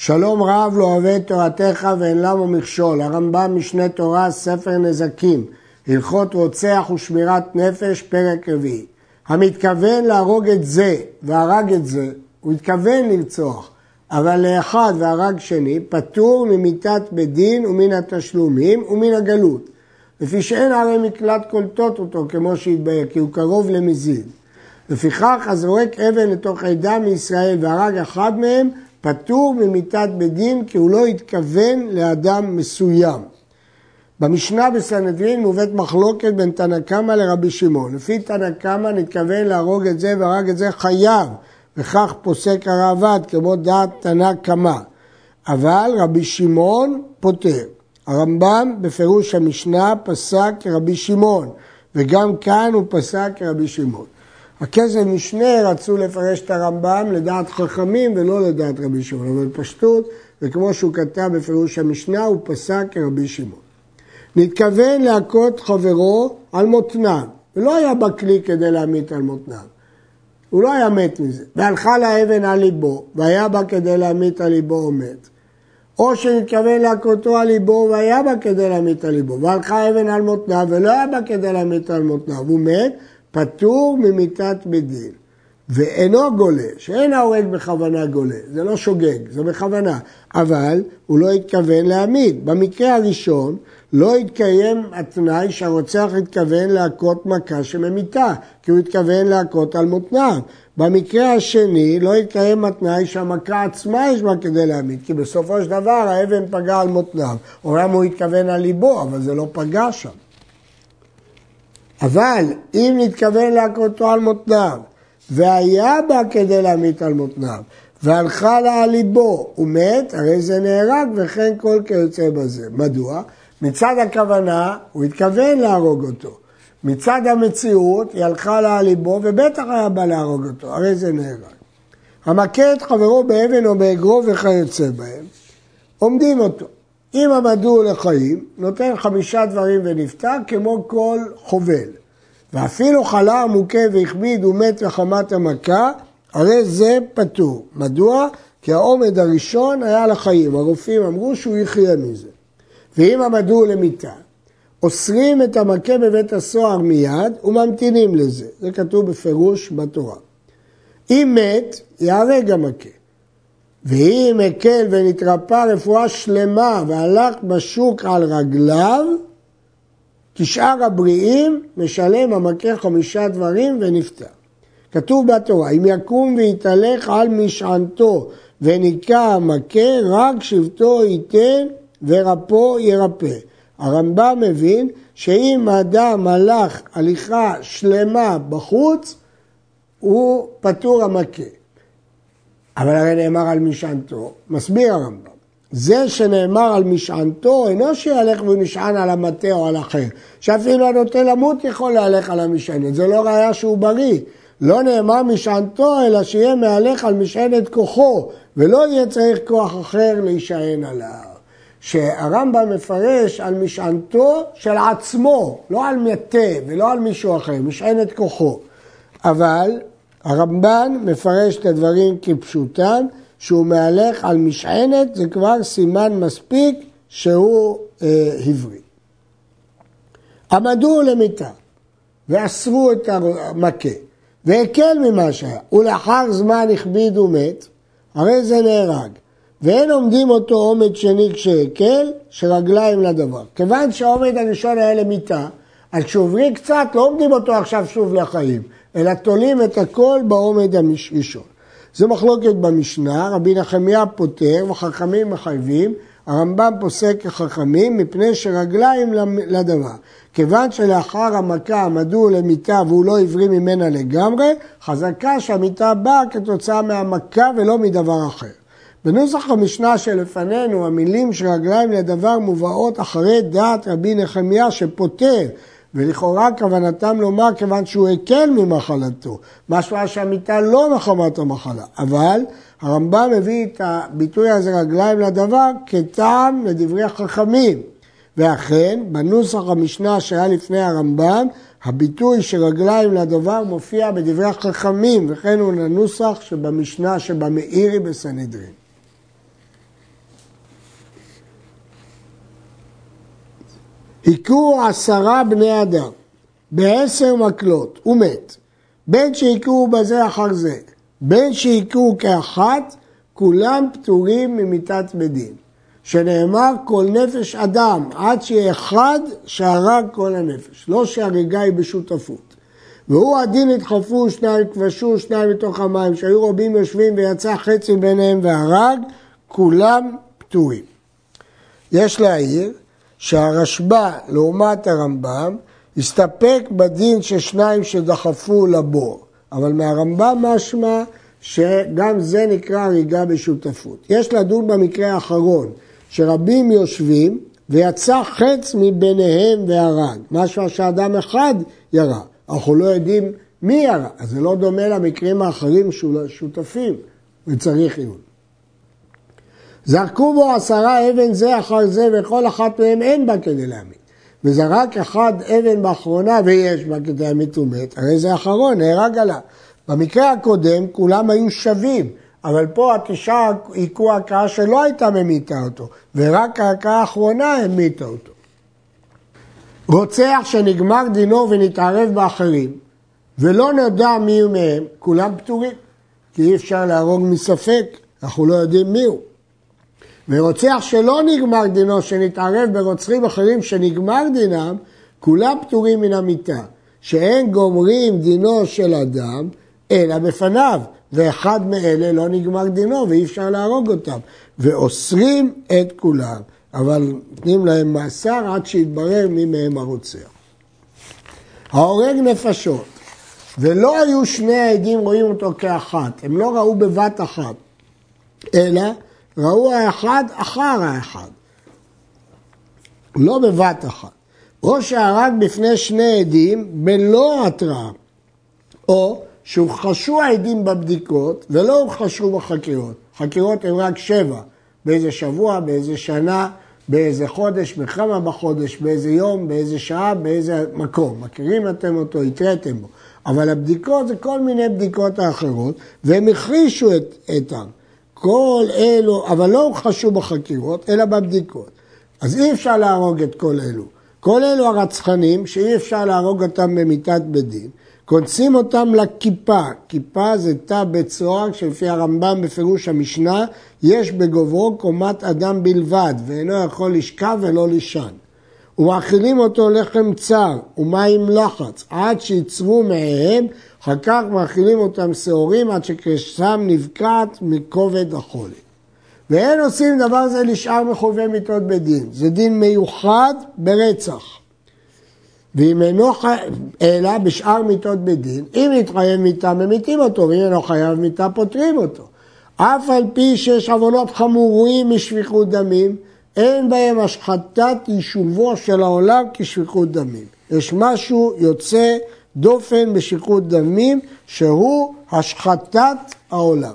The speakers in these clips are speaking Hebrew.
שלום רב לא אוהב את תורתך ואין למה מכשול. הרמב"ם משנה תורה, ספר נזקים, הלכות רוצח ושמירת נפש, פרק רביעי. המתכוון להרוג את זה והרג את זה, הוא התכוון לרצוח, אבל לאחד והרג שני, פטור ממיתת בית דין ומן התשלומים ומן הגלות. לפי שאין הרי מקלט קולטות אותו כמו שהתבהר, כי הוא קרוב למזיד. לפיכך הזורק אבן לתוך עדה מישראל והרג אחד מהם, פטור ממיתת בית דין כי הוא לא התכוון לאדם מסוים. במשנה בסנהדרין מובאת מחלוקת בין תנא קמא לרבי שמעון. לפי תנא קמא נתכוון להרוג את זה והרג את זה חייב, וכך פוסק הרעב"ד כמו דעת תנא קמא. אבל רבי שמעון פוטר. הרמב"ם בפירוש המשנה פסק כרבי שמעון, וגם כאן הוא פסק כרבי שמעון. הכסף משנה רצו לפרש את הרמב"ם לדעת חכמים ולא לדעת רבי שמעון, אבל פשטות, וכמו שהוא כתב בפירוש המשנה, הוא פסק כרבי שמעון. נתכוון להכות חברו על מותניו, ולא היה בכלי כדי להמית על מותניו. הוא לא היה מת מזה. והלכה לאבן על ליבו, והיה בה כדי להמית על ליבו או מת. או שנתכוון להכותו על ליבו והיה בה כדי להמית על ליבו, והלכה אבן על מותניו ולא היה בה כדי להמית על מותניו, הוא מת, פטור ממיתת בית דין. ואינו גולה, שאין ההורג בכוונה גולה, זה לא שוגג, זה בכוונה, אבל הוא לא התכוון להעמיד. במקרה הראשון לא התקיים התנאי שהרוצח התכוון להכות מכה שממיתה, כי הוא התכוון להכות על מותניו. במקרה השני לא התקיים התנאי שהמכה עצמה יש בה כדי להעמיד, כי בסופו של דבר האבן פגע על מותניו. אומנם הוא התכוון על ליבו, אבל זה לא פגע שם. אבל אם נתכוון להכותו על מותניו, והיה בה כדי להמית על מותניו, והלכה לה על ליבו, הוא מת, הרי זה נהרג, וכן כל כיוצא בזה. מדוע? מצד הכוונה, הוא התכוון להרוג אותו. מצד המציאות, היא הלכה לה על ליבו, ובטח היה בא להרוג אותו, הרי זה נהרג. המכה את חברו באבן או באגרוף וכיוצא בהם, עומדים אותו. אם עמדו לחיים, נותן חמישה דברים ונפטר כמו כל חובל. ואפילו חלה מוכה והכביד ומת מחמת המכה, הרי זה פטור. מדוע? כי העומד הראשון היה לחיים. הרופאים אמרו שהוא יחיה מזה. ואם עמדו למיטה, אוסרים את המכה בבית הסוהר מיד וממתינים לזה. זה כתוב בפירוש בתורה. אם מת, יהרג המכה. ואם הקל ונתרפא רפואה שלמה והלך בשוק על רגליו, כשאר הבריאים משלם המכה חמישה דברים ונפטר. כתוב בתורה, אם יקום ויתהלך על משענתו וניקה המכה, רק שבטו ייתן ורפו ירפא. הרמב"ם מבין שאם האדם הלך הליכה שלמה בחוץ, הוא פטור המכה. אבל הרי נאמר על משענתו, מסביר הרמב"ם. זה שנאמר על משענתו אינו שילך ונשען על המטה או על אחר, שאפילו הנוטה למות יכול להלך על המשענת, זה לא ראיה שהוא בריא. לא נאמר משענתו, אלא שיהיה מהלך על משענת כוחו, ולא יהיה צריך כוח אחר להישען עליו. שהרמב"ם מפרש על משענתו של עצמו, לא על מטה ולא על מישהו אחר, משענת כוחו. אבל הרמב"ן מפרש את הדברים כפשוטם, שהוא מהלך על משענת, זה כבר סימן מספיק שהוא אה, הבריא. עמדו למיטה ואסרו את המכה והקל ממה שהיה, ולאחר זמן הכביד ומת, הרי זה נהרג. ואין עומדים אותו עומד שני כשהקל, שרגליים לדבר. כיוון שהעומד הראשון היה למיטה, אז כשעוברים קצת לא עומדים אותו עכשיו שוב לחיים, אלא תולים את הכל בעומד הראשון. זו מחלוקת במשנה, רבי נחמיה פותר וחכמים מחייבים, הרמב"ם פוסק כחכמים מפני שרגליים לדבר. כיוון שלאחר המכה עמדו למיטה והוא לא הבריא ממנה לגמרי, חזקה שהמיטה באה כתוצאה מהמכה ולא מדבר אחר. בנוסח המשנה שלפנינו, המילים שרגליים לדבר מובאות אחרי דעת רבי נחמיה שפוטר, ולכאורה כוונתם לומר כיוון שהוא הקל ממחלתו, משמע שהמיטה לא מחמת המחלה, אבל הרמב"ם מביא את הביטוי הזה רגליים לדבר כטעם לדברי החכמים. ואכן, בנוסח המשנה שהיה לפני הרמב"ם, הביטוי שרגליים לדבר מופיע בדברי החכמים, וכן הוא הנוסח שבמשנה שבמאירי בסנהדרין. היכו עשרה בני אדם בעשר מקלות, הוא מת. בין שהיכו בזה אחר זה, בין שהיכו כאחת, כולם פטורים ממיתת בדין. שנאמר כל נפש אדם, עד שיהיה אחד שהרג כל הנפש. לא שהריגה היא בשותפות. והוא הדין ידחפו שניים כבשו שניים מתוך המים, שהיו רבים יושבים ויצא חצי ביניהם והרג, כולם פטורים. יש להעיר שהרשב"א לעומת הרמב"ם הסתפק בדין של שניים שדחפו לבור, אבל מהרמב"ם משמע שגם זה נקרא הריגה בשותפות. יש לדון במקרה האחרון, שרבים יושבים ויצא חץ מביניהם והרג, משהו שאדם אחד ירה, אנחנו לא יודעים מי ירה, אז זה לא דומה למקרים האחרים שותפים. וצריך עיון. זרקו בו עשרה אבן זה אחר זה וכל אחת מהם אין בה כדי להמית. וזרק אחד אבן באחרונה ויש בה כדי להמית ומת, הרי זה אחרון, נהרג עליו. במקרה הקודם כולם היו שווים, אבל פה התשעה היכו הכאה שלא הייתה ממיתה אותו, ורק ההכאה האחרונה המיתה אותו. רוצח שנגמר דינו ונתערב באחרים, ולא נדע מי מהם, כולם פטורים, כי אי אפשר להרוג מספק, אנחנו לא יודעים מי הוא. ורוצח שלא נגמר דינו, שנתערב ברוצחים אחרים שנגמר דינם, כולם פטורים מן המיתה, שאין גומרים דינו של אדם, אלא בפניו, ואחד מאלה לא נגמר דינו ואי אפשר להרוג אותם, ואוסרים את כולם, אבל נותנים להם מאסר עד שיתברר מי מהם הרוצח. ההורג נפשות, ולא היו שני העדים רואים אותו כאחת, הם לא ראו בבת אחת, אלא ראו האחד אחר האחד, לא בבת אחת. או שהרג בפני שני עדים בלא התראה, או שהוכחשו העדים בבדיקות ולא הוכחשו בחקירות. חקירות הן רק שבע, באיזה שבוע, באיזה שנה, באיזה חודש, בכמה בחודש, באיזה יום, באיזה שעה, באיזה מקום. מכירים אתם אותו, התריתם בו. אבל הבדיקות זה כל מיני בדיקות האחרות, והם הכחישו את, איתם. כל אלו, אבל לא הוכחשו בחקירות, אלא בבדיקות. אז אי אפשר להרוג את כל אלו. כל אלו הרצחנים שאי אפשר להרוג אותם במיתת בית דין, קונסים אותם לכיפה, כיפה זה תא בית סוהר שלפי הרמב"ם בפירוש המשנה יש בגוברו קומת אדם בלבד ואינו יכול לשכב ולא לישן. ומאכילים אותו לחם צר ומים לחץ עד שיצרו מהם, אחר כך מאכילים אותם שעורים עד שקרשם נבקעת מכובד החולי. ואין עושים דבר זה לשאר מחובי מיתות בדין, זה דין מיוחד ברצח. ואם אינו חייב, אלא בשאר מיתות בדין, אם יתחייב מיתה ממיתים אותו, ואם אינו חייב מיתה פותרים אותו. אף על פי שיש עוונות חמורים משפיכות דמים, אין בהם השחתת יישובו של העולם כשפיכות דמים. יש משהו יוצא דופן בשפיכות דמים, שהוא השחתת העולם.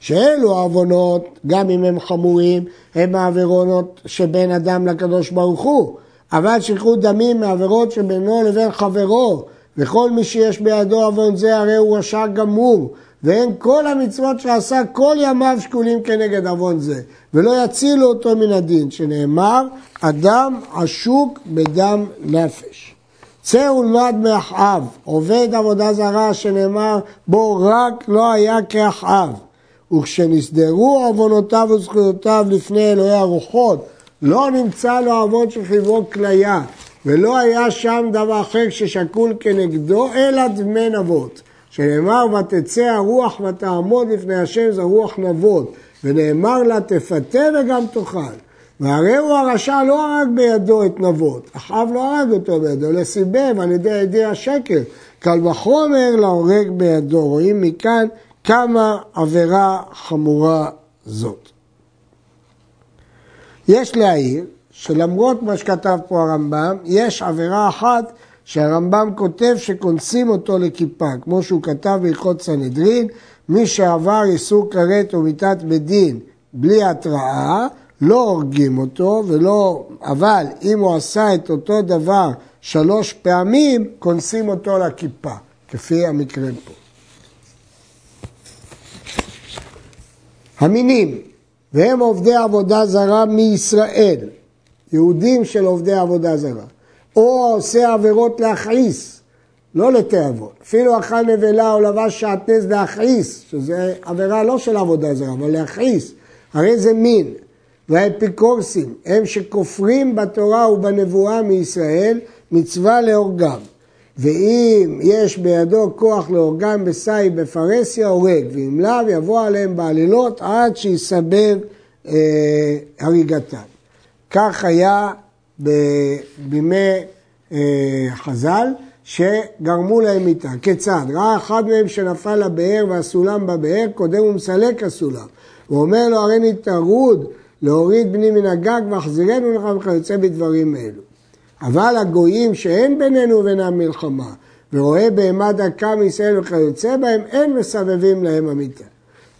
שאלו העוונות, גם אם הם חמורים, הם העוונות שבין אדם לקדוש ברוך הוא. אבל שפיכות דמים מעבירות שבינו לבין חברו, וכל מי שיש בידו עוון זה הרי הוא רשע גמור, ואין כל המצוות שעשה כל ימיו שקולים כנגד עוון זה, ולא יצילו אותו מן הדין, שנאמר, אדם עשוק בדם נפש. צא ולמד מאחאב, עובד עבודה זרה שנאמר בו רק לא היה כאחאב. וכשנסדרו עוונותיו וזכויותיו לפני אלוהי הרוחות, לא נמצא לו עוון של חברו כליה, ולא היה שם דבר אחר ששקול כנגדו, אלא דמי נבות. שנאמר, ותצא הרוח ותעמוד לפני השם, זה רוח נבות. ונאמר לה, תפתה וגם תאכל. והרי הוא הרשע לא הרג בידו את נבות, אחאב לא הרג אותו בידו, לסיבב על ידי עדי השקר. קל וחומר להורג בידו. רואים מכאן כמה עבירה חמורה זאת. יש להעיר שלמרות מה שכתב פה הרמב"ם, יש עבירה אחת שהרמב"ם כותב שכונסים אותו לכיפה, כמו שהוא כתב בהלכות סנהדרין, מי שעבר איסור כרת או מיתת בדין בלי התראה, לא הורגים אותו, ולא, אבל אם הוא עשה את אותו דבר שלוש פעמים, כונסים אותו לכיפה, כפי המקרה פה. המינים והם עובדי עבודה זרה מישראל, יהודים של עובדי עבודה זרה, או עושה עבירות להכעיס, לא לתיאבון. אפילו אכל נבלה או לבש שעטנז להכעיס, שזה עבירה לא של עבודה זרה, אבל להכעיס. הרי זה מין. והאפיקורסים הם שכופרים בתורה ובנבואה מישראל, מצווה להורגם. ואם יש בידו כוח להורגם בסי בפרהסיה, הורג, ואם לאו יבוא עליהם בעלילות עד שיסבב אה, הריגתם. כך היה בימי אה, חז"ל, שגרמו להם מיתה. כיצד? ראה אחד מהם שנפל לבאר והסולם בבאר, קודם הוא מסלק הסולם. הוא אומר לו, הרי נתערוד להוריד בני מן הגג ואחזירנו לך וכיוצא בדברים אלו. אבל הגויים שאין בינינו ובינם מלחמה, ורואה בהמה דקה מישראל וכיוצא בהם, אין מסבבים להם המיתה.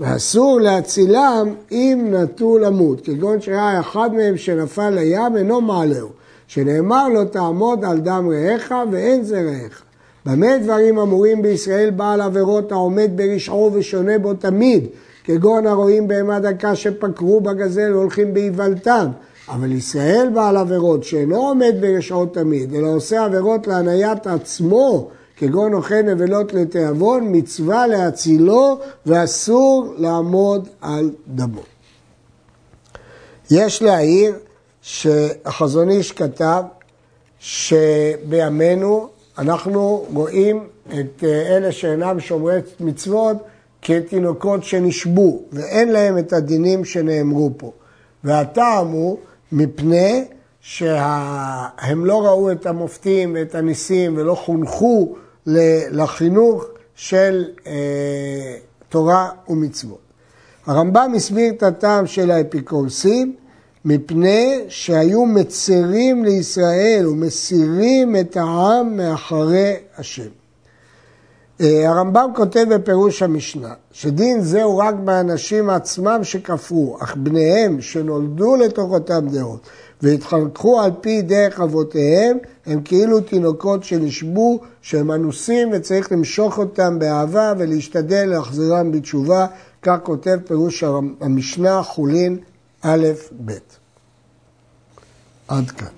ואסור להצילם אם נטו למות, כגון שראה אחד מהם שנפל לים אינו מעלהו, שנאמר לו תעמוד על דם רעך ואין זה רעך. במה דברים אמורים בישראל בעל עבירות העומד ברשעו ושונה בו תמיד, כגון הרואים בהמה דקה שפקרו בגזל והולכים באיוולתם. אבל ישראל בעל עבירות שאינו עומד ברשעו תמיד, אלא עושה עבירות להניית עצמו, כגון אוכל נבלות לתיאבון, מצווה להצילו ואסור לעמוד על דמו. יש להעיר שהחזון איש כתב שבימינו אנחנו רואים את אלה שאינם שומרי מצוות כתינוקות שנשבו ואין להם את הדינים שנאמרו פה. והטעם הוא מפני שהם לא ראו את המופתים ואת הניסים ולא חונכו לחינוך של אה, תורה ומצוות. הרמב"ם הסביר את הטעם של האפיקורסים מפני שהיו מצרים לישראל ומסירים את העם מאחרי השם. אה, הרמב"ם כותב בפירוש המשנה, שדין זה הוא רק באנשים עצמם שכפרו, אך בניהם שנולדו לתוך אותם דעות והתחנכו על פי דרך אבותיהם, הם כאילו תינוקות שנשבו, שהם אנוסים וצריך למשוך אותם באהבה ולהשתדל להחזירם בתשובה, כך כותב פירוש המשנה חולין א' ב'. עד כאן.